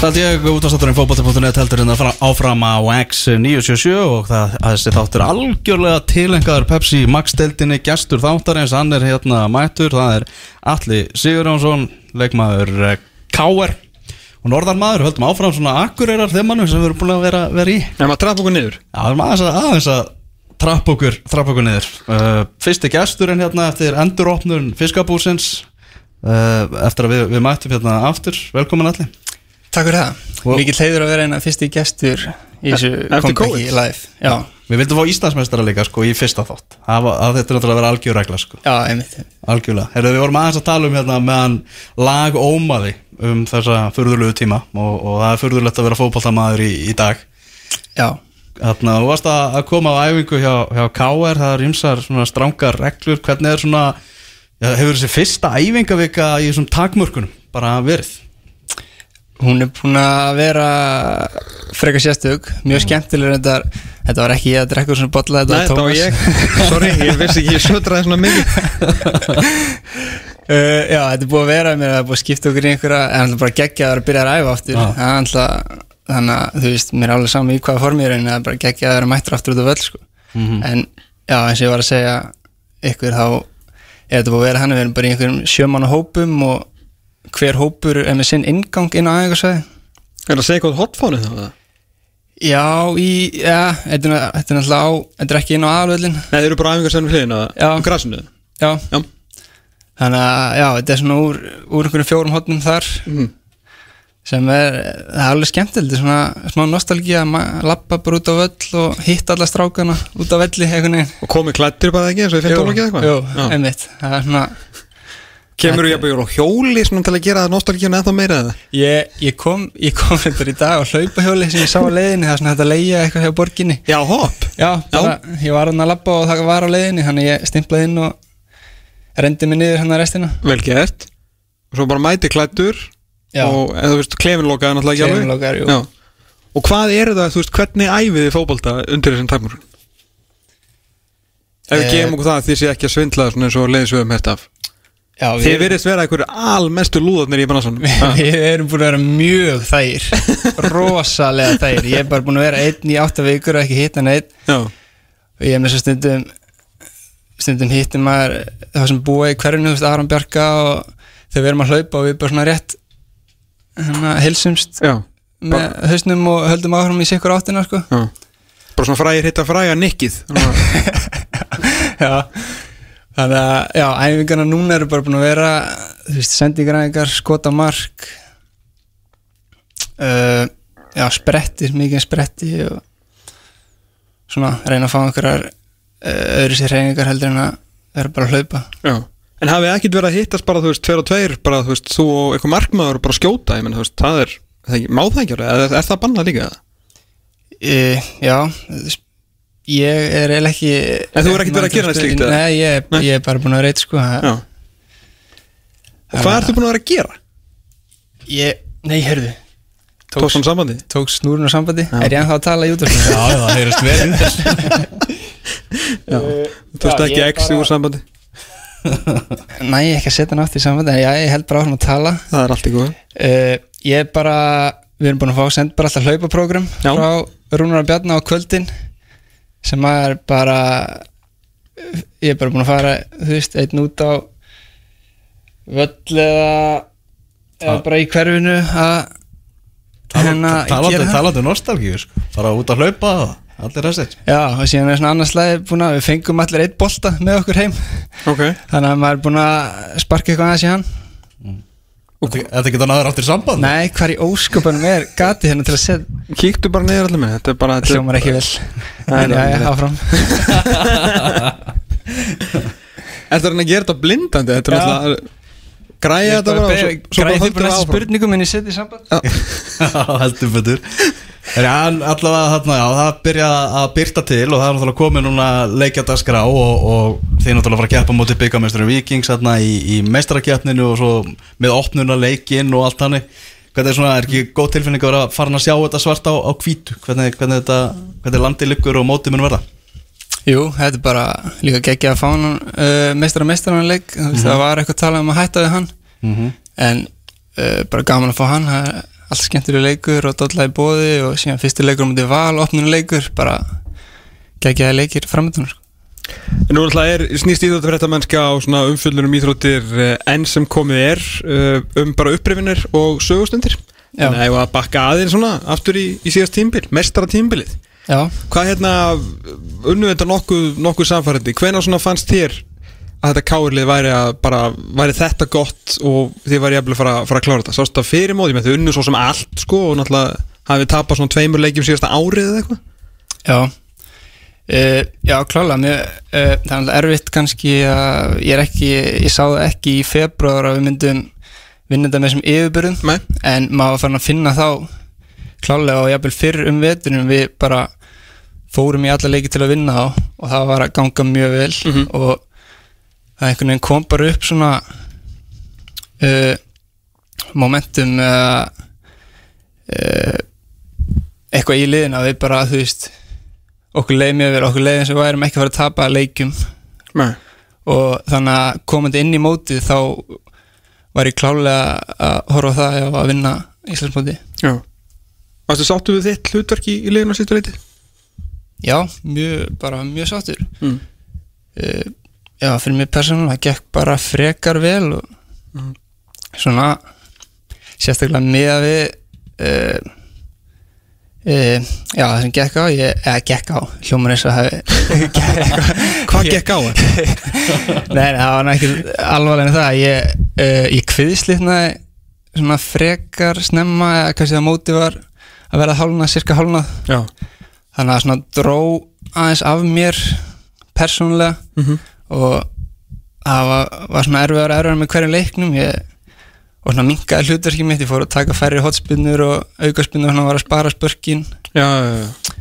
Það er ég út á státturinn fókbóti.net heldur það áfram á X977 og það þessi þáttur algjörlega tilengaður Pepsi Max-deldinni gestur þáttarins, hann er hérna mættur, það er Alli Sigurjónsson, leikmaður eh, K.R. og norðarmaður, höldum áfram svona akkurærar þeimannu sem við erum búin að vera, vera í. En maður traf okkur niður Já, við erum aðeins að, aðeins að trappa okkur, trappa okkur niður. Uh, fyrsti gesturinn hérna eftir enduropnun fiskabúsins, uh, eftir að við, við mættum hérna aftur, velkomin Alli. Takk fyrir það, Og- mikill heiður að vera eina fyrsti gestur í þessu COVID? live. Já, Við vildum fá Íslandsmeistara líka sko í fyrsta þátt. Var, að þetta er náttúrulega að vera algjör regla sko. Já, einmitt. Algjörlega. Herru, við vorum aðeins að tala um hérna meðan lag ómaði um þessa furðulegu tíma og, og það er furðulegt að vera fótballtamaður í, í dag. Já, Þarna, þú varst að, að koma á æfingu hjá, hjá KR, það er ymsar svona strangar reglur, hvernig er svona hefur þessi fyrsta æfingavika í þessum takmörkunum bara verið hún er búin að vera frekar sérstök, mjög skemmtilegur þetta, þetta var ekki ég að drekka úr svona þetta Nei, það var ég. Sorry, ég vissi ekki, ég sötraði svona mikið. Uh, Já, þetta er búið að vera mér, það er búið að skipta okkur í einhverja en það er bara geggja að að byrja að æfa aftur. Alltaf, þannig að þú veist mér er alveg saman í hvaða formi er en það er bara geggja að vera mættur aftur út af völl sko. Mhm. en já, eins og ég var að segja ykkur þá er þetta búið að vera hann við erum bara í einhverjum og hver hópur er með sinn ingang inn á æfingarsvæði Er það að segja hvað hotfónið þá? Já, í, já, þetta er, náttúrulega á, þetta er ekki inn á aðalvöllin Nei, þeir eru bara æfingar sennum hliðin Já. á grasinu. Já, Já, þannig að, já, þetta er svona úr, úr einhverjum fjórum hotnum þar. Mhm. sem er, það er alveg skemmtilegt, þetta er svona smá nostalgía að labba bara út á völl og hitta alla strákana út á velli veginn. Og komið klættir bara ekki eins og ég finn tóla ekki eitthvað? Jú, einmitt, það er svona Kemur þú jafnvel á hjóli svona til að gera það nostalgíuna eða meira eða? Ég, ég kom, ég kom reyndar í dag á hlaupahjóli sem ég sá á leiðinni, það er svona hægt að leigja eitthvað hjá borginni Já, hopp Já, bara, ég var hann að labba og það var á leiðinni þannig ég stimplaði inn og rendi mig niður hann að restina Vel gert Og svo bara mæti klættur Já. Og eða þú veist, klefin lokaði náttúrulega ekki alveg Klefinn lokaður, jú. Já. Og hvað eru það, þú veist, hvernig æfið þið fótbolta undir þessum takmur? Ef við Eh, gefum okkur það að þið sé ekki að svindla svona eins og leiðisögum hérst af Já, Þið virðist vera einhverju almestu lúðarnir í bransanum. Við erum búin að vera mjög þægir. Rosalega þægir. Ég er bara búin að vera einn í átta vikur og ekki hitta neitt Já, Og ég er með svo stundum Stundum hittir maður Það sem búa í hverjunu, þú veist, Aron Bjarka Og þegar við erum að hlaupa og við bara svona rétt Hérna, hilsumst já, Með hausnum og höldum áhrum í sikkur áttina, sko. Bara svona frægir hitta fræga nikkið. Já Þannig að, já, æfingarna núna eru bara búin að vera Þú veist, sendingaræðingar, skota mark uh, Já, spretti, mikið spretti og svona reyna að fá einhverjar uh, öðru sér reyningar heldur en að vera bara að hlaupa. Já. En hafið ekkert verið að hittast bara, þú veist, tveir og tveir bara, þú veist, þú og eitthvað markmaður bara skjóta ég menn, þú veist, það er, það er má það ekki alveg, eða er það bannað líka? uh, Já, þú veist, ég er eiginlega ekki En þú hefur ekkert verið að gera neitt slíkt, eða? Nei, ég, Nei. ég er bara búin að reyta sko Já Og hvað ertu búin að vera að gera? Ég, nei, heyrðu Tókst hann sambandi? Tók snúrun á sambandi Já. Er ég ennþá að tala í útvarpinu? Já, já, það heyrist vel Já Tókst ekki bara- úr sambandi? Næ, ekki að setja hann aftur í sambandi En já, ég held bara áfram að tala Það er allt í góð uh, Ég er bara Við erum búin að fá send bara alltaf hlaupaprógram. Frá Rúnar og Bjarna á kvöldin Sem er bara Ég er bara búin að fara Þú veist, einn út á Völl eða Eða bara í hverfinu Að hérna gera það. talandi um nostalgíu sko. Bara út að hlaupa Allir þessir. Já, og síðan er svona annars slæði búin að Við fengum allir eitt bolta með okkur heim. Ok. Þannig að maður er búin að sparka eitthvað aðeins í hann. Þetta þetta geta náður áttir samband. Nei, hvar í ósköpunum er gati hérna til að setja Kíktu bara niður allir með, þetta er bara þetta er- Hljómar ekki vel. Nei, En já, já, áfram. Ertu að reyna að gera þetta blindandi? Þetta er alltaf Græja þetta bara Græði höldum bara spurningum en ég setja í samband. Já, heldur betur allavega þarna, já, það byrja að byrta til og það er náttúrulega komið núna leikjardaskrá og, og þeir náttúrulega fara að keppa móti byggamestari Vikings þarna í, í meistarakjapninu og svo með opnuna leikinn og allt hannig Hvernig er svona, er ekki góð tilfinning að vera farin að sjá þetta svart á, á hvítu? Hvernig, hvernig þetta, hvernig landið liggur og mótið mun verða? Jú, þetta er bara líka geggja að fá hann uh, meistara meistaranleik mm -hmm. það var eitthvað talað um að hætta við hann. Mm -hmm. en uh, bara gaman að fá hann það allt skemmtilega leikur og dollaði bóði og síðan fyrsti leikur um þetta val, opnunuleikur bara geggjaði leikir framöndunar sko. Nú alltaf er snýst íþróttafréttamennska á svona umfjöllunum íþróttir eh, enn sem komið er eh, um bara upprifinir og sögustundir Já. Þannig að ég var að bakka aðeins svona aftur í, í síðast tímbil, mestara tímbilið Já, Hvað hérna, unnu þetta nokkuð, nokkuð samfærandi, hvenær svona fannst þér að þetta káurlið væri væri þetta gott og þið væri að fara, fara að klára þetta. Sástu það fyrir móti með þau unnu svo sem allt sko og náttúrulega hafið tapað svona tveimur leikjum síðasta árið eða eitthvað. Já. Uh, Já, klálega uh, Það er alveg erfitt kannski að ég er ekki, ég sá það ekki í februar að við myndum vinna þetta með þessum yfirbyrðum en maður farin að finna þá klálega og jafnvel fyrr um veturinn við bara fórum í alla leiki til að vinna á og það var að ganga mjög vel Mhm. og það einhvern veginn kom bara upp svona uh, momentum uh, uh, eitthvað í liðina við bara, þú veist okkur leið mjög vel, okkur leið eins og við værum ekki að fara að tapa leikjum Nei. og þannig að komandi inn í mótið þá var ég klálega að horfa það ef að vinna Íslandsmóti Já Varstu sáttu við þitt hlutverk í, liðinu á sístu leiti? já, mjög, bara mjög sáttur Mm. Já, fyrir mig persónulega gekk bara frekar vel og Mhm. svona sérstaklega með að við uh, uh, já, það sem gekk á ég, eða gekk á, hljómar eins og Hvað gekk á? Það? Nei, það var ekki alvarlega en það ég, uh, ég kviðslitnaði svona frekar snemma eða kannski að móti var að verða hálna, cirka hálna Já. Þannig að svona dró aðeins af mér persónulega. Mm og það var, var svona erfiðar erfiðar með hverjum leiknum. Ég, og svona minkaði hlutverkið mitt. Ég fór að taka færri hotspinnur og aukaspinnur og svona var að spara spörkin. Já, já, já.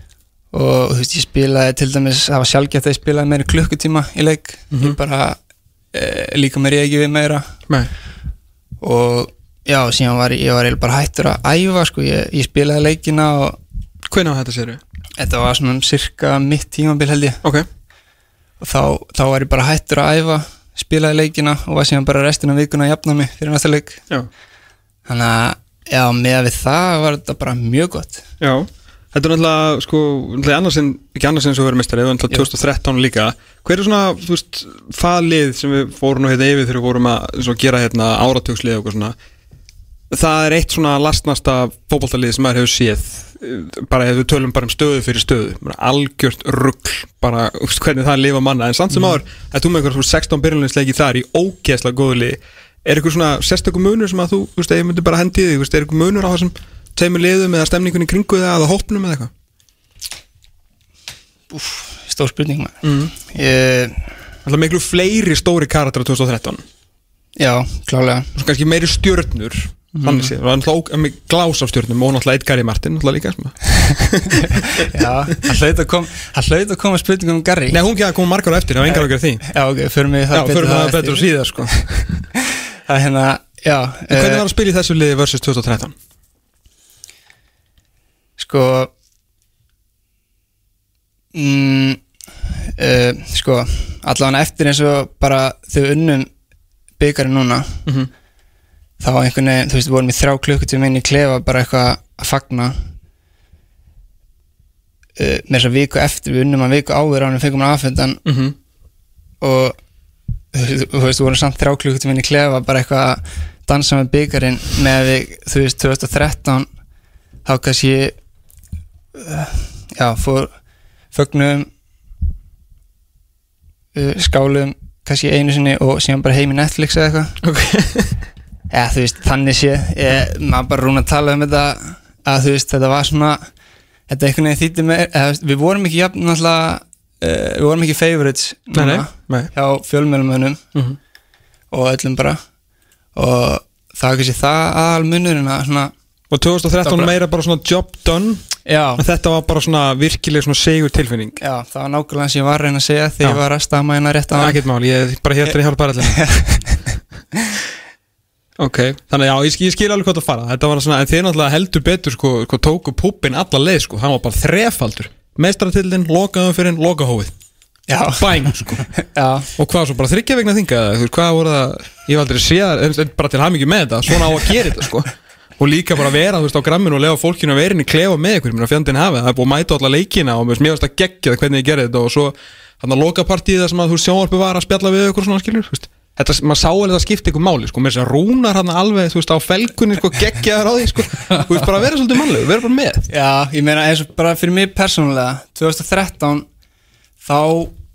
Og þú veist ég spilaði til dæmis það var sjálfgætt að ég spilaði meira en klukkutíma í leik. Mhm. ég bara e, líka mér ég ekki við meira. Nei. Og já, síðan var ég, var bara hættur að æfa sko, ég, ég spilaði leikina og Hvenær á þetta séru? þetta var svona um cirka mitt tímabil held ég. Ok og þá, þá var ég bara hættur að æfa spilaði leikina og var síðan bara restina vikuna að jafna mig fyrir næsta leik. Já. Þannig að já, með að við það var þetta bara mjög gott. Já. Þetta er náttúrulega, sko, náttúrulega annars en, ekki annars en svo verið mistari, það er náttúrulega 2013 líka. Hver er svona, þú veist, faðlið sem við fórum nú hérna yfir þegar við vorum að gera hérna áratugslið og eitthvað svona Það er eitt svona lastnasta fótboltalið sem maður hefur séð. Bara ef við tölum bara um stöðu fyrir stöðu. Algjört rugg bara hvernig það lifa manna, en samt sem áður að þú með svona 16 byrjunleinsleiki þar í ógeðslega góðu liði? Er eitthvað svona sérstökum munur sem að þú, þú veist, ef ég myndi bara hendi því, þú veist, er eitthvað munur á þessum tveimur liðum eða stemningunni kringu það eða hópnum eða eitthvað? Stór spurning mm. ég, Alltaf miklu fleiri stóri karakter á 2013 já, klálega. Svo kannski meiri stjörnur þannig séð, var náttúrulega óg- glás af stjörnum og náttúrulega eitt Gary Martin, náttúrulega líka að- já, hann hlaut að kom hann hlaut að koma spurningum um Garri. Nei, hún ekki að koma margar á eftir, það var engar okkar því. Já, ok, förum við það förum það betur síðar sko. Það er hérna, já En Hvernig eh, var að spila í þessu liði versus 2013? sko mm, uh, sko allavega eftir eins og bara þau unnum byggarinn núna Mm -hmm. Þá einhvern veginn, þú veist, við vorum í þrjá klukkutíma inn í klefa bara eitthvað að fagna. Uh, með þess að viku eftir við unnum að viku áður á hann við fengum hann aðfendan Mm -hmm. og þú veist, við vorum samt þrjá klukkutíma inn í klefa bara eitthvað að dansa með byggarinn með við, þú veist, 2013 þá kannski uh, já, fór fögnum uh, skálum kannski einu sinni og síðan bara heim í Netflix eða eitthvað. Ok eða þú veist, þannig sé ég, maður bara rúna að tala um þetta að þú veist, þetta var svona þetta einhvern veginn þýtti með eða, við vorum ekki jafn náttúrulega uh, við vorum ekki favorites Nei, nei, núna nei. hjá fjölmjölumönnum mm -hmm. og öllum bara. Og það er kannski það aðal munurinn að svona, Og 2013 Það bara- meira bara svona job done já, En þetta var bara svona virkilega svona segur tilfinning. Já, það var nákvæmlega sem ég var að reyna að segja þegar ég var að stama hérna rétt Það er að ekkert mál, ég er bara hér til að hjálpa allir Ok, þannig já, ég, ég skil alveg hvað það fara. Þetta var svona, en þið náttúrulega heldur betur sko, sko tóku púppin alla leið sko. Hann var bara þrefaldur. Fyrir lokahófið. Já, Bæn sko. Já, Og hvað svo, bara þryggja vegna þinga þú veist, Hvað voru það, ég var aldrei séð það, bara til hamingi með þetta. Svona á að gera þetta sko. Og líka bara vera þú veist á gramminu og lega fólkinu að í klefa með ykkur. Mér að fjandinn hafi, það. Er búið að mæta alla leikina og mér finnst að gegja hvernig ég gerði þetta. Og svo þannig að loka partíð það sem að þú veist sjónvarpi var að spjalla við ykkur svona skilur þú veist. Þetta, maður sá alveg það skipti ykkur máli sko, mér sem rúnar hann alveg þú veist á felgunni sko geggja þar á því sko, þú veist bara að vera svolítið mannleg, vera bara með. Já, ég meina eins og bara fyrir mig persónulega 2013 þá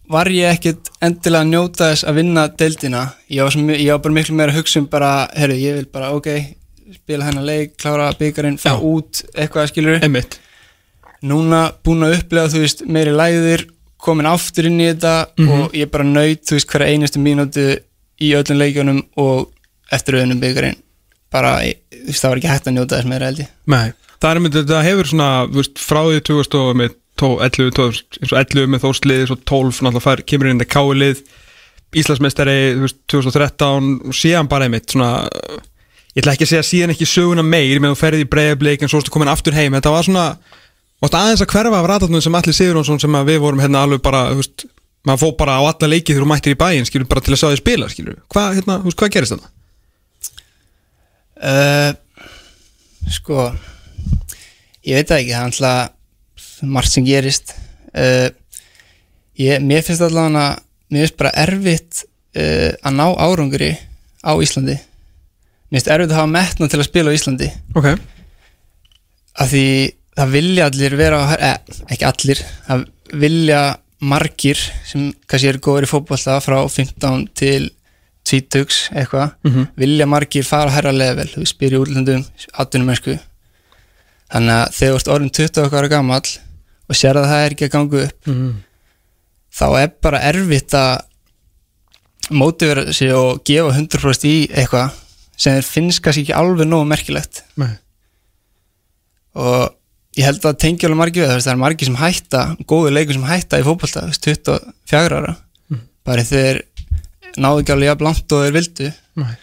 var ég ekkit endilega að njóta þess að vinna deildina. Ég var, sem, ég var bara miklu meira að hugsa um bara herru, ég vil bara, ok, spila hennar leik klára byggarinn, fá út eitthvað skilur Emmitt núna búin að upplega, þú veist, meiri læðir komin aftur inn í þetta og ég bara naut, þú veist, hverja einustu mínútu í öllum leikjunum og eftir auðvunum byggarinn bara, þú veist, það var ekki hægt að njóta þess meira held ég. Nei, það er með þetta hefur svona þú veist, frá því 2000 og með tó- 11, 12, eins og 11 með þórslið svo 12 náttúrulega fær, kemur inn í káilið Íslandsmeistari þú veist, 2013 og síðan bara einmitt svona ég ætla ekki að segja síðan ekki söguna meir með þú ferði í breiðablik en svo ertu komin aftur heim. Þetta var svona, aðeins að hverfa af ratatnum sem allir Sigurjónsson sem við vorum hérna alveg bara, þú veist, maður fór bara á alla leiki þegar þú mættir í bæinn, skilur, bara til að sjá þig spila hvað, hérna, veist, hvað gerist þarna? Uh, sko ég veit það ekki, það er alltaf margt sem gerist. Uh, ég, mér finnst allavega mér finnst bara erfitt uh, að ná árangri á Íslandi. Mér finnst erfitt að hafa metna til að spila á Íslandi. Ok, af því það vilja allir vera á, eh, ekki allir, það vilja margir sem kannski eru góður í fótbolta frá 15 til 20 eitthvað Mhm. vilja margir fara að herra level þú spyrir í útlöndum, atvinnum mennsku þannig að þegar þú ert orðin 20 okkar gamall og sér að það er ekki að ganga upp mm. þá er bara erfitt að mótivera sig og gefa 100% í eitthvað sem finnst kannski ekki alveg nógu merkilegt nei og ég held að tengja alveg margir við það, það er margir sem hætta góðu leikur sem hætta í veist, 24 ára. Bara þeir náðu ekki alveg jafn langt og þeir vildu. Nei.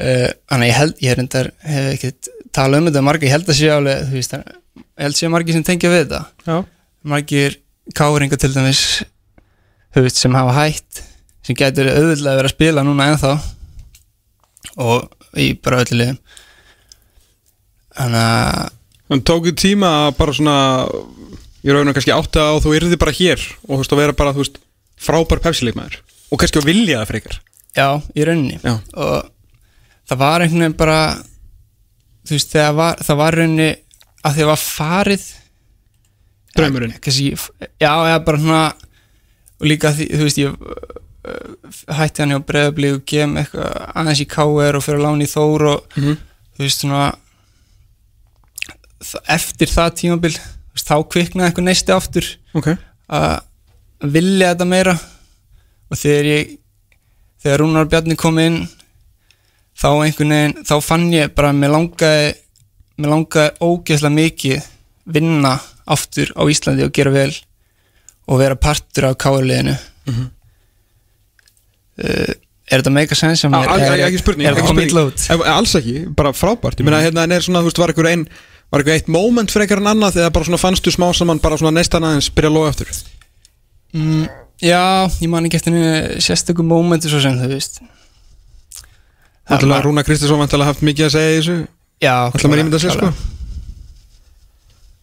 uh, þannig að ég held ég er endar, hef ekki talað um þetta margir, ég held að sé alveg veist, ég held að sé margir sem tengja við þetta. Margir káringa til dæmis veist, sem hafa hætt sem getur auðvitað verið að spila núna ennþá. Og í bara öllu liðum. Þannig að Þannig tók þið tíma að bara svona ég raun og kannski átta á þú yrði bara hér og þú veist að vera bara veist frábær pepsileikmaður og kannski að vilja það frekar Já, í rauninni Já. og það var einhvern veginn bara þú veist, þegar var, það var rauninni að því að var farið ja, kannski, Já, eða bara svona og líka því, þú veist, ég uh, hætti hann hjá breðabli og kem eitthvað aðeins í KR og fyrir að lána í Þór og Mhm. þú veist, svona eftir það tímabil þá kviknaði eitthvað neisti aftur. Ok. Að vilja þetta meira. Og þegar ég þegar Rúnar Bjarni kom inn þá einhvern veginn þá fann ég bara að mér langaði mér langaði ógeðslega mikið vinna aftur á Íslandi og gera vel og vera partur af káliðinu Mhm. uh, er þetta mega sens sem ekki spurning, er ekki þetta komið illa út Alls ekki, bara frábært. Ég meina hérna en er svona, þú veist, var eitthvað ein var eitthvað eitt moment frekar en annað eða bara svona fannstu smá saman bara svona neistan aðeins byrja að loga eftir mm, já, ég man ekki eftir sérstökum mómenti svo sem þú veist. Það var- að Rúna Kristinsson vantilega haft mikið að segja í þessu? Já, segja sko.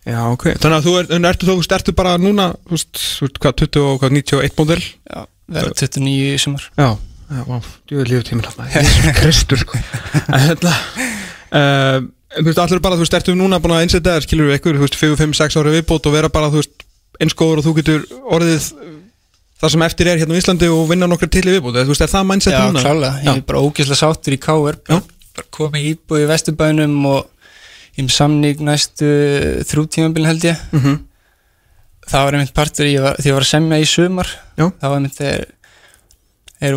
Já, ok. Þannig að þú er, en ertu þú, ertu bara núna þú veist, hvað, 20 og hvað, 91 módel? Já, verða 29 í sumar. Já, já, vá, djúvel lífið tíminn Kristur, sko. En hérna uh, Þú veist, allir bara, þú veist, ertu núna búin að einsetja þér skilur við ykkur, þú veist, 4, 5, 6 ári viðbót og vera bara, þú veist, einskóður og þú getur orðið það sem eftir er hérna á Íslandi og vinna nokkra til í viðbót þú veist, er það mindset Já, núna? klálega, ég Já. er bara ógeðslega sáttur í Já. bara komið íbúið í Vesturbænum og ég er samning næstu þrjú tímabilin held ég Mhm. það var einmitt partur ég var, því ég var að semja í sumar Já. það var einmitt þeir þeir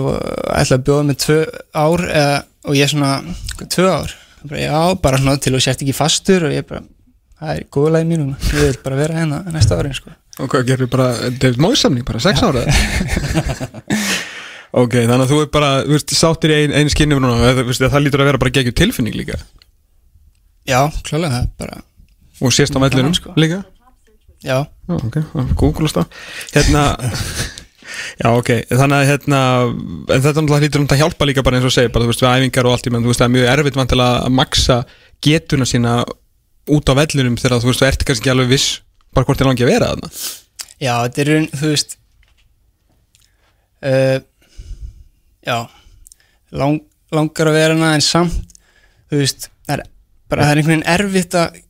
ætla að bjóða með tvö ár eða, og ég svona, hvað, tvö ár bara, já, bara svona til og sért ekki fastur og ég bara, það er góðlega í mínum ég vil bara vera hérna næsta árin sko. Og hvað gerir bara, David Moyes samning, bara 6 ára? ok, þannig að þú er bara, veist, sáttir í einu ein skinnum núna, eða, veist, það lítur að vera bara geggjur tilfinning líka já, klálega, það bara og sést á vellinum sko. líka já, Já, ok, Google stá Hérna Já, ok, þannig að hérna þetta náttúrulega hlýtur um að hjálpa líka bara eins og segir bara, þú veist, við æfingar og allt í menn, þú veist, það er mjög erfitt vantilega að maksa getuna sína út á vellinum þegar þú veist, þú ert kannski ekki alveg viss bara hvort þið langi að vera þarna Já, þetta er raun, þú veist uh, Já lang, Langar að vera hana en samt Þú veist, það er bara það er einhvern veginn erfitt að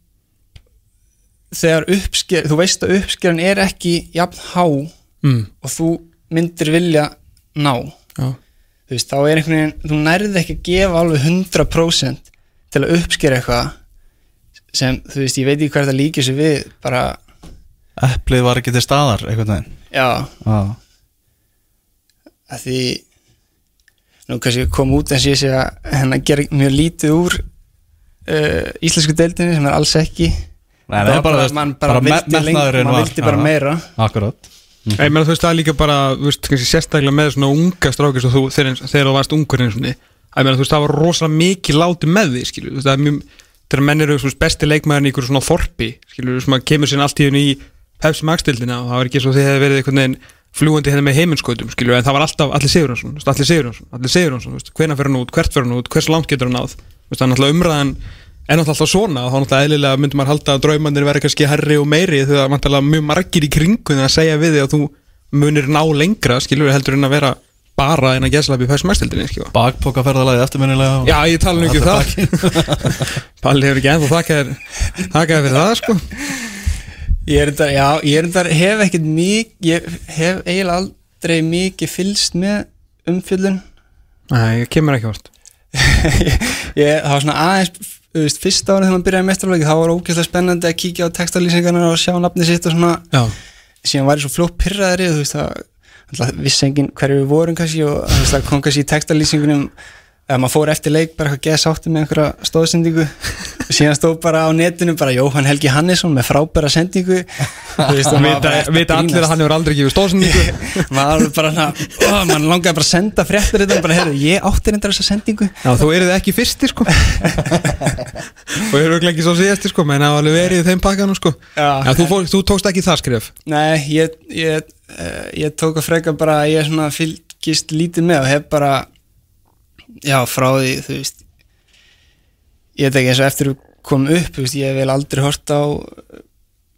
þegar uppsker þú veist að uppskeran er ekki jafn há mm. og þú myndir vilja ná. Já, þú veist, þá er einhvern veginn þú nærði ekki að gefa alveg 100% til að uppskera eitthvað sem, þú veist, ég veit ekki hvað það líkir sér við bara, Eplið var ekki til staðar einhvern veginn. Já, Já, að því nú kannski kom út eins og ég sé að hennar gera mjög lítið úr uh, íslensku deildinni sem er alls ekki. Nei, það er bara, mann bara, bara vildi, lengi, metnaðurinn man var- vildi bara Já. Meira Akkurat Ég þú veist það er líka bara þú veist, kannski sérstaklega með svona unga strákis og þú þegar, þegar þú varst ungur eins og niður meina þú veist það var rosalega mikið láti með því skilju, þú veist það er mjög þegar menn eru svona, besti leikmaðurinn í ykkur svona þorpi skilju, sem að kemur sín allt í henni í Pepsi Max dildina og það var ekki svo þið hefði verið einhvern veginn fljúandi hérna með heiminskautum skilju, en það var alltaf allir Sigurjónsson, allir Sigurjónsson allir Sigurjónsson, hvenær fer hann út, hvert fer hann út hversu langt getur hann náð, þú veist, það er náttúrulega umræðan en náttúrulega alltaf svona, þá náttúrulega eðlilega myndi maður halda að draumannir verði kannski herri og meiri það er náttúrulega mjög margir í kringu að segja við þig að þú munir ná lengra skilur heldur en að vera bara en að gæsla upp í fæsum mestildinni skilur Bakpokaferðalagi eftirminnilega og- Já, ég tala nú ekki um það. Palli hefur ekki ennþá þakkað þér þakkað þér fyrir það sko. Ég er undar, já, ég er undar hef ekkert mikið, ég hef eiginlega aldrei mikið fylst með umfjöllun. Nei, ég kemur ekki vart ég, það var svona aðeins þú veist, fyrsta árið þegar maður byrjaði mestralöki þá var ógeðslega spennandi að kíkja á textalýsingarna og sjá nafni sitt og svona. Já, síðan var ég svo fljótt pyrraðri þú veist það vissi enginn hverju við vorum kannski og það kom kannski í textalýsingunum að maður fór eftir leik bara eitthvað geða sáttu með einhverja stóðsendingu síðan stóð bara á netinu bara Jóhann Helgi Hannesson með frábæra sendingu. Vita, allir að hann hefur aldrei gefið stóðsendingu maður bara hana, ó, mann langaði bara að senda fréttir þetta bara, heyrðu, ég átti reyndar þessa sendingu. Já, þú eruð ekki fyrsti sko. Og ég eru ekki svo síðasti sko menn var alveg verið þeim pakkanum sko. Já. Já, þú, fór, þú tókst ekki það skrif Nei, ég, ég, uh, ég tók að freka bara að ég svona fylgist lítið með og hef bara já, frá því, þú veist ég veit ekki eins og eftir við komum upp, veist, ég hef vel aldrei hort á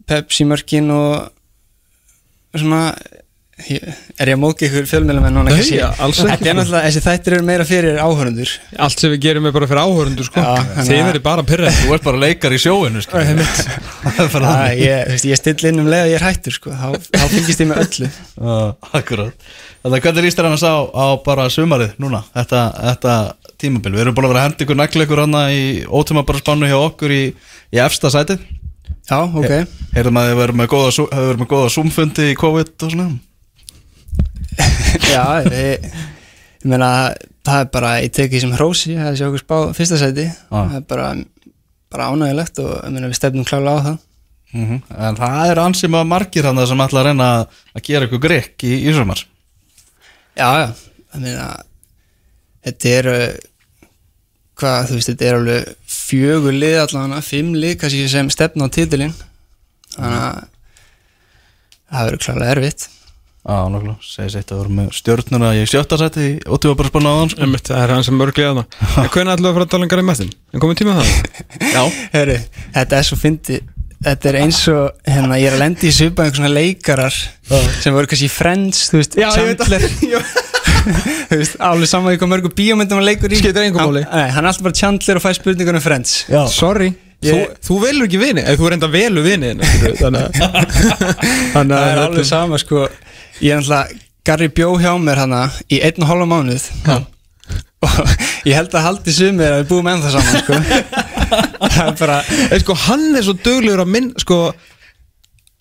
Pepsi mörkin og svona er ég að móka ykkur fjölmjölum en núna Nei, kannski? ja, alls ekki, Þetta er sko. náttúrulega, þessi þættir eru meira fyrir áhörundur Allt sem við gerum er bara fyrir áhörundu sko. Að- verið bara pyrrað Þú ert bara leikar í sjóinu sko. Það er bara Það, þannig. ég, þú veist, ég still inn um leið að ég er hættur sko, þá, þá fylgist ég með öllu. Já, Akkurat. Þannig hvernig líst þér annars á, á bara sumarið núna Þetta, þetta tímabil? Við erum búin að vera að henda ykkur nagleikur hana í ótíma bara spannu hjá okkur í, í efsta sætið Já, ok. Heyrðum að þið verðum með góða, góða Zoom-fundi í COVID og svona Já, ég, ég meina það er bara, ég teki sem hrósi það er sjá okkur spá fyrsta sæti. Það er bara, bara ánægilegt og ég meina við stefnum klála á það. Mm En það er ansið maður margir hann sem ætla að reyna að- gera ykkur grikk í, í sumar. Já, já, ég meina þetta er hvað, þú veist, þetta er alveg fjögur lið allavega, fimm lið kannski sem stefna á titilinn. Þannig að það verður klálega erfitt Já, nokkulega, segis eitt að vera með stjórnuna í sjötta sæti í ótíma bara spannu á hann sko. Það er hann sem mörglega þarna. En hvernig ætlum við að fara að tala um Garri Mestin? En komið tíma á það? Já, Herru, þetta er svo fyndi Þetta er eins og, hérna, ég er að lendi í svipa einhver svona leikarar sem voru kannski Friends, þú veist, Chandler. þú veist, alveg saman í hvað mörgu bíómyndum hann leikur í. Skiptir engu máli. Nei, hann er alltaf bara Chandler og fæ spurningar um Friends. Já. Sorry. Ég- Þú, þú velur ekki vini, eða þú reynda velu vini þína, skilurðu, Þannig að Það er að alveg sama, sko Ég er alltaf, Garri bjó hjá mér hana í einn og hálfa mánuð. Já. og ég held að haldi sumir að við búum ennþá saman, sko. Það er bara En sko, hann er svo duglegur að minn Sko,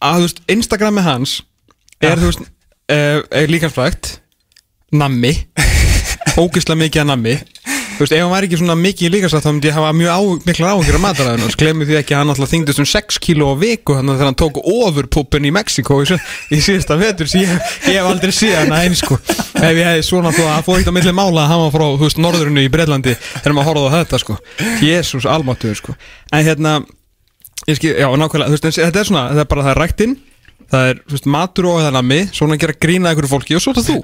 að þú veist, Instagrami hans Er, Já. þú veist, uh, er líkansfrækt Nammi. Ógislega mikið að nammi Þú veist, ef hann væri ekki svona mikið í líkansfrækt Þá myndi ég hafa mjög á, miklar áhengir að mataræðinu Glemmi því ekki að hann alltaf þyngdist um 6 kíló á viku Þannig að hann tók ofurpuppin í Mexiko Í, í síðasta vetur Svo ég, ég hef aldrei séð hann eins sko. Ef ég hefði svona þó að fór eitt á milli mála Að hann var frá, þú veist, norðurinu í Breitlandi Þegar maður horfði á þetta sko. Jésús almáttuður sko. En hérna Ég skil, já, nákvæmlega, þú veist, þetta er svona, þetta er bara það er ræktinn Það er, veist, matur og eðanami Svona að gera grína einhverju fólki og svo er það þú.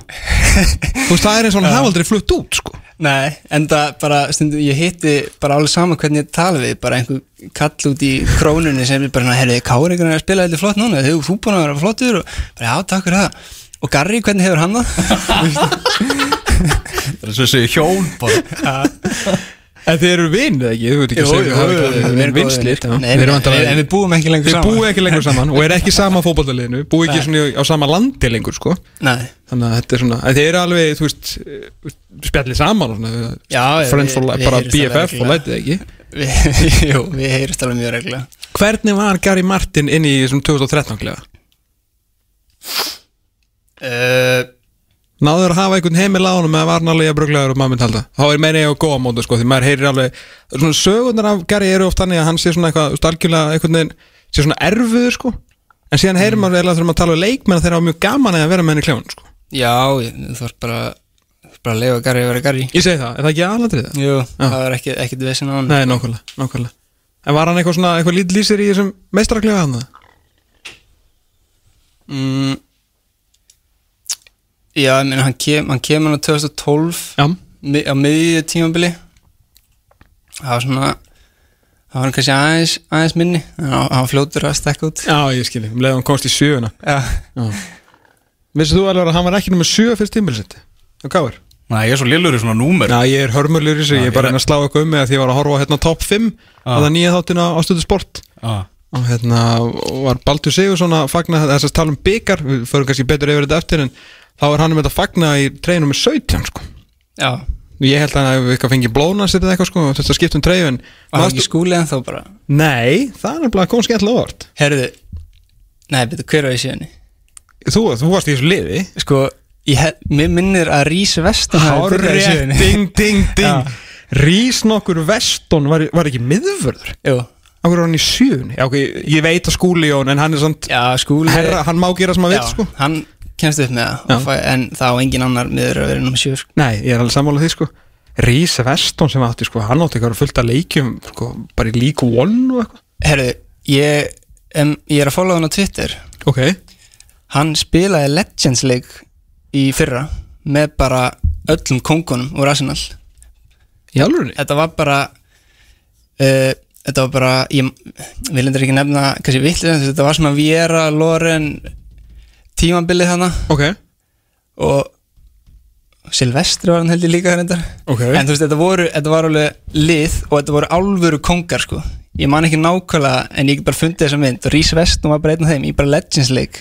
Þú veist, það er eins og hafa aldrei flutt út, sko. Nei, en það bara, stundu, ég hitti bara alveg saman hvernig ég tala við, bara einhver kall út í krónunni sem er bara, herri, Kári er að spila eitthvað flott núna, hefur þú búin að vera flottur og bara, já, takk fyrir það. Og Garri, hvernig hefur hann það? Það er svo þessi hjón bara En þið eru vinnið ekki, þú veit ekki að segja það við eru erum vinslir en- við búum ekki lengur saman. búið ekki lengur saman og er ekki sama fótballaliðinu Búið ekki svona á sama landi lengur, sko. Nei, Þannig að þetta er svona þið eru alveg, þú veist, eh, spjallið saman og svona Já, Friends for við- life, við bara BFF og lætið ekki? Við, jú, við heyrust alveg mjög regla. Hvernig var Gary Martin inn í þessum 2013 klefa? Uh, Náður að hafa einhvern heimil á honum eða var hann alveg að bruglegaður og maður myndi halda Þá er meina ég á góða móti sko Því maður heyrir alveg Svona sögurnar af Gary eru oft þannig að hann sé svona eitthvað Algjörlega einhvern veginn Sé svona erfuður sko En síðan heyrir maður eiginlega þegar maður tala um leikmenn að Þeir hafa mjög gaman að vera með henni klefun sko já, þú þarf bara, bara að leifa Garri að vera Garri. Ég segi það, er það ekki aðlandrið það? Jú, það er ekki, ekkit vissin á hann. Nei, nákvæmlega, nákvæmlega En var hann eitthvað svona, eitthvað lítið lýsir í þessum meistaraklefa hann? Mm, já, ég meina, hann, kem, hann kemur á 2012 Já, mi- á miðju tímabili það var svona það var hann kannski aðeins, aðeins minni en hann hann var fljótur að stekka út já, ég skilji Um leiðum hann komst í sjöuna já, Vissu þú alveg að hann var ekki nummer sjö fyrst tímbilsett? Og gáður? Nei, ég er svo lillur í svona númer Já, ég er hörmurlur í þessu, ég er bara reyna að slá eitthvað um mig að því ég var að horfa á hérna top 5 Ah. að það nýja þáttina á stöðu sport ah. og hérna var Baldur Sigursson að fagna þess að tala um byggar, við förum kannski betur yfir þetta eftir en þá er hann um þetta að fagna í treyjunum með 17 sko. Já. Ég held að hann eitthvað fengið blónas eða eitthvað sko, þetta skipt um treyju en það Manstu- ekki skúli en þá bara? Nei, það er nefnilega kom skemmtilega orð herðu, nei, betur hver var í síðan Þú, þú varst í þessu liði. Sko, ég hef, mér minnir að Rís Vestan hafi byrjað í Hárrétt, síðan ding, ding, ding. Rís nokkur Veston var, var ekki miðvörður? Jú, Akkur var hann í sjöunni Já, ok, ég veit að skúli Jón en hann er samt já, skúli herra, hann má gera sem hann veit sko. hann kemst upp með það fæ, en það á engin annar miður að vera nummer 7 sko. Nei, ég er alveg sammálað því sko. Rís Veston sem átti sko, hann átti eitthvað fullt af leikjum sko, bara í League One og eitthvað. Herðu, ég, um, ég er að followa hann á Twitter. Ok, hann spilaði Legends leik í fyrra með bara öllum kongunum úr Arsenal. Alvörunni? Þetta var bara uh, þetta var bara ég vil endur ekki nefna kannski vitlega þetta var svona Viera, Loren tímabilið hana Ok, og Silvestri var hann held ég líka reyndar. Ok. En þú veist þetta voru, þetta var alveg lið og þetta voru álfuru kongar sko. Ég man ekki nákvæmlega en ég get bara fundið þessa mynd. Og Rís Vestum var bara einn af þeim í bara Legends leik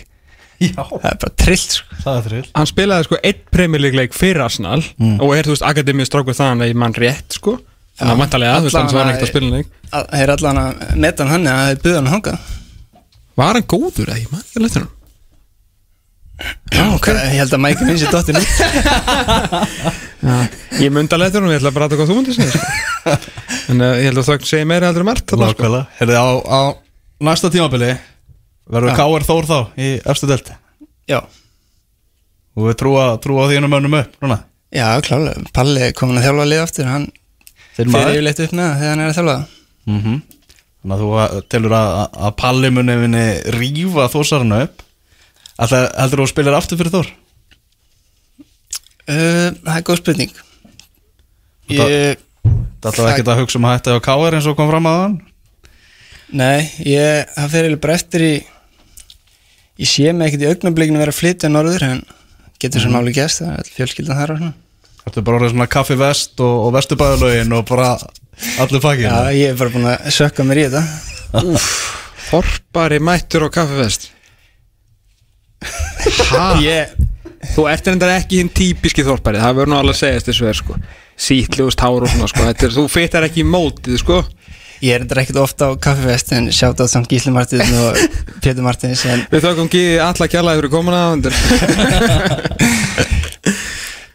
Já, það er bara trillt sko. Það er Hann spilaði sko einn Premier League leik fyrir Arsenal. Og er þú veist Akademíu strákuð þannig að ég mann rétt sko. Þannig að vantarlega, þú veist, hann var ekkert að spila leik Að- þeir eru allan að meta hann þannig að buða hann hanga? Var hann góður eða ég mann ekki letur hann Já, ok. Ég held að Mike Vinci dottir nú Ég myndi að letur hann, ég ætla bara að taka hvað þú segja sko. En uh, ég held að það segi meira heldur en margt þarna, sko. Nákvæmlega. Herði á, á næsta tímabili Verður. K.R. Þór þá í efstu delt Já, Og við trúa, trúa því hennum mönnum upp Núna. Já, klálega. Palli er komin að þjálfa lið aftur Hann fyrir maður. yfirleitt upp með það þegar hann er að þjálfa. Það mm Þannig að þú að- telur að, að Palli muni vinni rífa þósarana upp Alltaf heldur þú að spilar aftur fyrir Þór? Uh, Það er góð spurning. Það- Ég, Það ætlaði ekkert að hugsa um að hætta á K.R. eins og kom fram að hann nei, ég, það fer eiginlega bara eftir í Ég sé mig ekkert í augnablikinu vera að flytja norður en getur sem máli gæst það er all fjölskyldan þar og svona. Þetta er bara orðið svona kaffi vest og, og vesturbæðalögin og bara allir pakkin Já, ég er bara búin að sökka mér í þetta. Þorpari mættur á kaffevest Ha? Ég, Þú ert reyndar ekki hinn típiski þorpari Það verður nú alveg að segja þessu er sko. Sýtljúst hár og svona sko. Þetta er, Þú fytar ekki í mótið sko. Ég er þetta ekkert ofta á kaffivest en sjátt á samt Gísli Martins og Pétur Martins en Við þökkum ekki alla kjallaði fyrir komuna undir.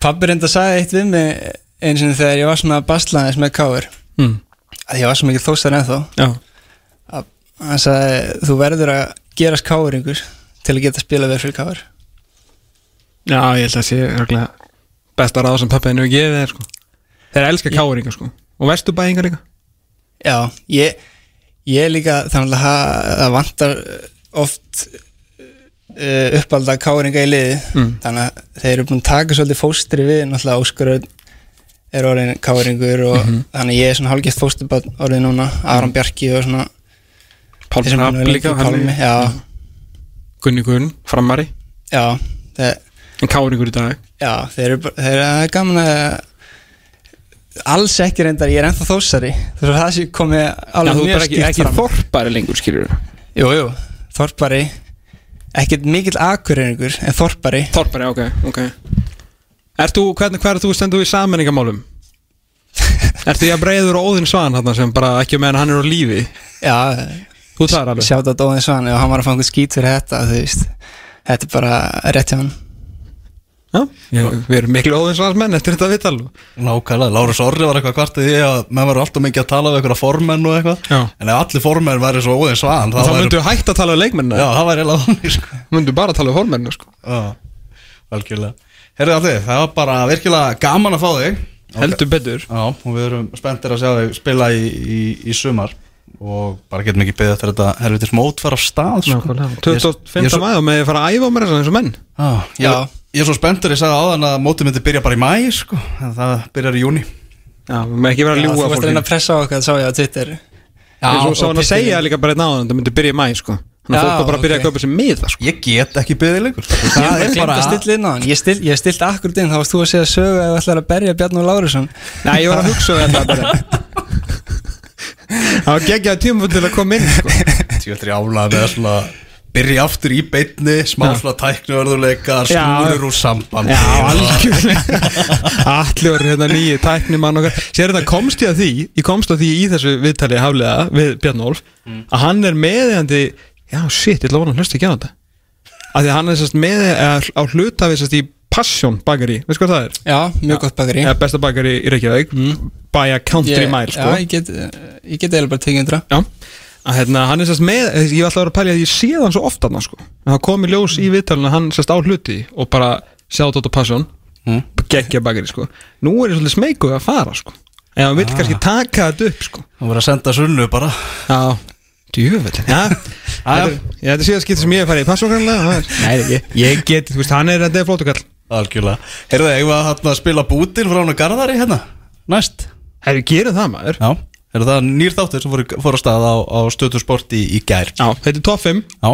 Pabbi reynda sagði eitt við mig eins og þegar ég var svona bastlaðis með káir mm. að ég var svo mikið þóstar ennþá. Já. Að hann sagði þú verður að gerast káringur til að geta spila verð fyrir káir Já, ég held að sé örgulega besta ráð sem pappiðinu hefur gefið þér sko. Þeir elska káringa sko. Og vesturbæingar líka? Já, ég ég líka þannig að það- vantar oft uh, uppalda káringa í liði Mm. þannig að þeir eru búin að taka svolítið fóstri við náttúrulega Óskar Örn er orðin káringur og Mhm. þannig að ég er svona hálfgett fóstubarn orðin núna Aron Bjarki og svona Pálmi, hann- já, Gunni Gunn, framari. Já, þeir, En káringur í dag. Já, þeir eru þeir eru er gaman að alls ekki reyndar, ég er ennþá þósari þess að það sé komið alveg þú er mjög bara ekki, skýrt ekki fram. þorpari lengur, skilur Jú, jú, Þorpari. Ekkert mikill akureyringur en Þorpari. Þorpari, ok, ok. Ert þú, hvernig, hver er þú stendur í sammenningamálum? Ertu ég að breyður Óðinn Svan þarna sem bara ekki meðan hann er á lífi? Já, Þú er alveg? Sjátt á Dóðin Svan og hann var að fá einhvern skít fyrir þetta þú veist, þetta er bara rétt hjá hann Já, við erum miklu Óðinn Svans menn eftir þetta viðtal. Nákvæmlega, Lárus Orri var eitthvað kvartið í að menn var alltaf mikið að tala við eitthvað formenn og eitthvað. Já. En ef allir formenn væri svo óðin svan Þá væri- myndu hægt að tala um leikmennina Já, það væri eiginlega þannig sko. Myndu bara að tala um formennina sko. Já, velkjörlega Herðu allir, það var bara virkilega gaman að fá þig. Heldur betur. Já, og við erum spenntir að sjá þig spila í, í, í sumar og bara getum ekki beðið eftir þetta helvitis mót fara af stað sko. Nákvæmlega. Ég- ég 25. er svo- maður með að fara að æfa á mér eins og menn. Já, ég, ég er svo spenntur, ég sagði áðan að mótið myndi byrja bara í mæ sko. en það byrjar í júni Já, við með ekki vera að Já, ljúga Þú varst að reyna fólki að pressa á okkar, það sá ég á Twitter. Já, svo sá hann að og segja líka bara einn áðan Það myndi byrja í mæ sko. Þannig að fólk var bara að byrja ok. að kaupa sér miða sko. Ég get ekki beðið lengur. Ég Það er er bara stilla inn á hann. Ég, stil, ég stilt akkurat inn, þá varst þú að segja sögu að þú ætlar að berja Bjarn og Lárusson. Nei, ég var að hugsa um þetta. bara Það var geggjaði tíma til að koma inn sko. Tjóttir álað með að svona byrja aftur í beinni, smá svona tæknuörðuleikar, Já. snúður úr sambandi. Já, algjörlega. Allir var hérna nýju tæknimann okkar. Sér þetta komst ég að því Ég komst að því í þessu viðtali haflega Við Bjarn Olf Að hann er meðeigandi Já, shit, ég ætla að hlusta ekki á þetta. Að því að hann er sérst með á hlutafið sérst í Passion bakari Veist hvað það er? Já, mjög gott bakari Eða besta bakari í Reykjavík. Mm. By a country Ég- mile, sko. Já, ég get, ég get eða bara tekið undra Já. Að hérna, hann er sérst með, ég var alltaf að vera að pælja að ég sé hann svo ofta hann sko. En það kom í ljós í viðtalinu að hann sérst á hluti og bara sjátt átt á passion. Mm. geggja bakari sko. Nú er ég svolítið smeykuð að fara sko. En hann vil kannski taka þetta upp sko. Það verður að senda sunnu bara. Já, djúvöld já, þetta er- að skipta sem ég hef farið í. Passion kannlega nei, ég, ég get, þú veist, hann er þetta er Algjörlega. Heyrðu, eigum við að spila bútin frá hann og Garðari hérna? Næst. Hefur gerum það maður. Já, heyrðu það er nýr þáttur sem fór, fór að stað á, á stötu sport í, í gær. Já, þetta er 5 Já,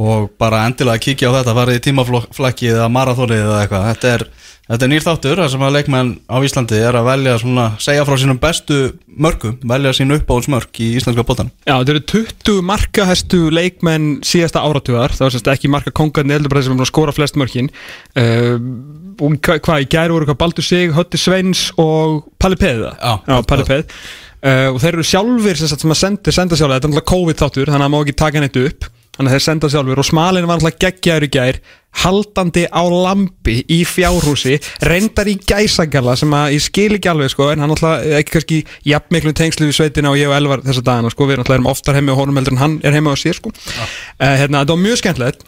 og bara endilega kíkja á þetta farið í tímaflakkið eða marathónið eða eitthvað. Þetta er, þetta er nýr þáttur þar sem að leikmenn á Íslandi er að velja svona, segja frá sínum bestu mörgum velja sín uppáhaldsmörk í íslenska bóttan Já, þetta eru 20 markahestu leikmenn síðasta áratugar, það var sérst ekki marka kongarni eldurbræði sem er búin að skora flest mörkin. Uh, og hvað hva, í gæri voru hvað Baldur Sig, Hötti Sveins og Palli Peð Já. Palli Peð uh, og þeir eru sjálfur sem, að senda, senda sjálfur, þetta er náttúrulega COVID þáttur þannig að má ekki taka neitt upp þannig að þeir senda sjálfur og smalinn var náttúrulega geggjaður í gær haldandi á lampi í fjárhúsi reyndar í gæsagalla sem að ég skil ekki alveg sko en hann náttúrulega ekki kannski jafn miklu tengslu við sveitina og ég og Elvar þessa dagana sko. Við erum oftar heimi á honum heldur en hann er heimi á sér sko. Uh, hérna þetta var mjög skemmtilegt.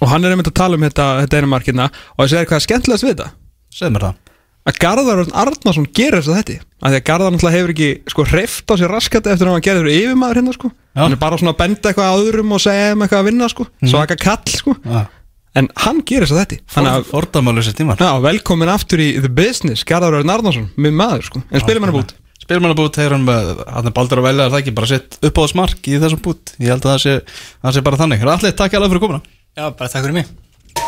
Og hann er einmitt að tala um þetta, þetta einu markina og það segir hvað er skemmtilegast við þetta? Segð mér það. Að Garðar Arnarsson gerir þess að þetta að því að Garðar náttúrulega hefur ekki sko hreift á sér raskat eftir að hann gerður yfirmaður hérna sko. Já. hann er bara svona að benda eitthvað að öðrum og segja um eitthvað að vinna sko. Svaka kall sko. Já. en hann gerir þess að þetta. Þannig að Fordamölu sér tímar já, velkomin aftur í The Business Garðar Örn Arnarsson, minn maður sko. En spilum hann bút. Spilmannabút hefur hann með hann er baldur að velja er það ekki bara sitt uppáhaldsmark í þessum bút? Ég held að það sé, það sé bara þannig. Allir, takk alveg fyrir komuna. Já, bara takk fyrir mig